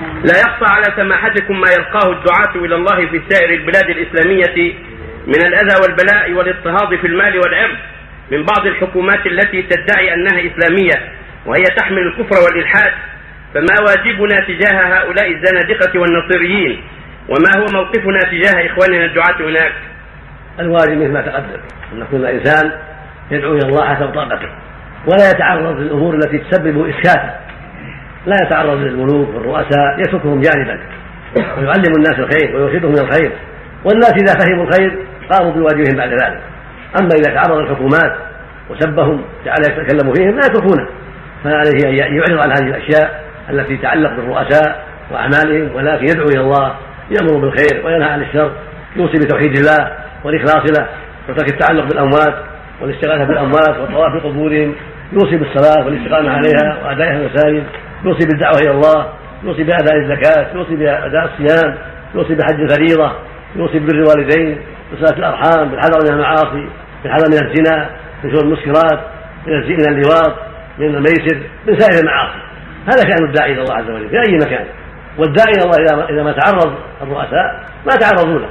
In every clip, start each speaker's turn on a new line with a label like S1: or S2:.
S1: لا يخفى على سماحتكم ما يلقاه الدعاة إلى الله في سائر البلاد الإسلامية من الأذى والبلاء والاضطهاد في المال والعرض من بعض الحكومات التي تدعي أنها إسلامية وهي تحمل الكفر والإلحاد. فما واجبنا تجاه هؤلاء الزنادقة والنصيريين وما هو موقفنا تجاه إخواننا الدعاة هناك؟
S2: الواجب مثل ما تقدم أن كل إنسان يدعو إلى الله حسب طاقته ولا يتعرض للأمور التي تسبب إسكاتا لا يتعرض للملوك والرؤساء يتركهم جانبا ويعلم الناس الخير ويرشدهم إلى الخير. والناس إذا فهموا الخير قاموا بواجبهم بعد ذلك. أما إذا تعرض الحكومات وسبهم جعل يتكلموا فيهم لا يتركونه. فعليه أن يعرض عن هذه الأشياء التي تتعلق بالرؤساء وأعمالهم ولكن يدعو إلى الله يأمر بالخير وينهى عن الشر يوصي بتوحيد الله والإخلاص له وترك التعلق بالأموات والاستغاثة بالأموات والطواف بقبورهم يوصي بالصلاة والاستقامة عليها وأدائها المساجد. يوصي بالدعوة إلى الله يوصي باداء الزكاة يوصي بأداء الصيام يوصي بحج الفريضة يوصي ببر الوالدين بصلاة الأرحام بالحذر من المعاصي بالحذر من الزنا من شرب المسكرات من اللواط من الميسر من سائر المعاصي. هذا شان الداعي إلى الله عز وجل في أي مكان. والداعي إلى الله إذا ما تعرض الرؤساء ما تعرضوا له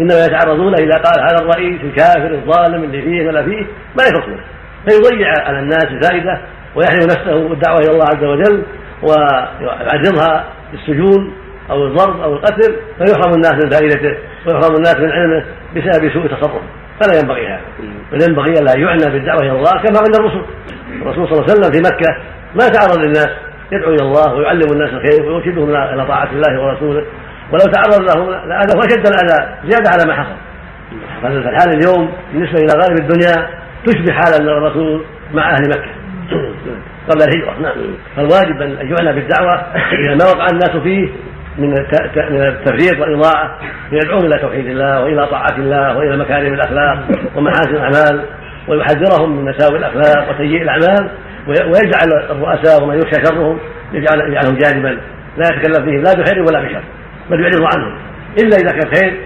S2: إنما يتعرضون اذا قال هذا الرئيس الكافر الظالم اللي فيه ولا فيه ما يتركونه فيضيع على الناس الفائده ويحرم نفسه بالدعوه إلى الله عز وجل ويعرضها بالسجون أو الضرب أو القتل فيحرم الناس من فائدته ويحرم الناس من علمه بسبب سوء تصرفه فلا ينبغي هذا. بل ينبغي ان لا يعنى بالدعوة إلى الله كما عند الرسل الرسول صلى الله عليه وسلم في مكة ما تعرض للناس يدعو إلى الله ويعلم الناس الخير ويرشدهم إلى طاعة الله ورسوله. ولو تعرض لهم لاذى وأشد الأذى زيادة على ما حصل. فالحال اليوم بالنسبة إلى غالب الدنيا تشبه حال الرسول مع أهل مكة. قبل الهجرة نعم. فالواجب أن يعنى بالدعوة إلى ما وقع الناس فيه من من التفريط والإضاعة يدعون إلى توحيد الله وإلى طاعة الله وإلى مكارم الأخلاق ومحاسن الأعمال ويحذرهم من مساوئ الأخلاق وسيئ الأعمال ويجعل الرؤساء ومن يخشى شرهم يجعل يجعلهم جانبا. لا يتكلم فيهم لا بخير ولا بشر. بل يعرض عنهم. إلا إذا كان خير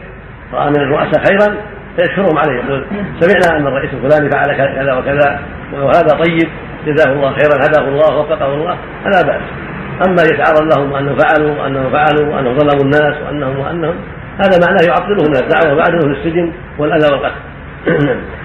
S2: رأى من الرؤساء خيرا فيشكرهم عليه. يقول سمعنا أن الرئيس الفلاني فعل كذا وكذا وهذا طيب. جزاه الله خيرا هداه الله ووفقه الله فلا بأس. أما يتعرض لهم أنه فعلوا وأنه فعلوا وأنه ظلموا الناس وأنهم وأنهم هذا معناه يعطلهم من الدعوة وبعده السجن والأذى والقتل.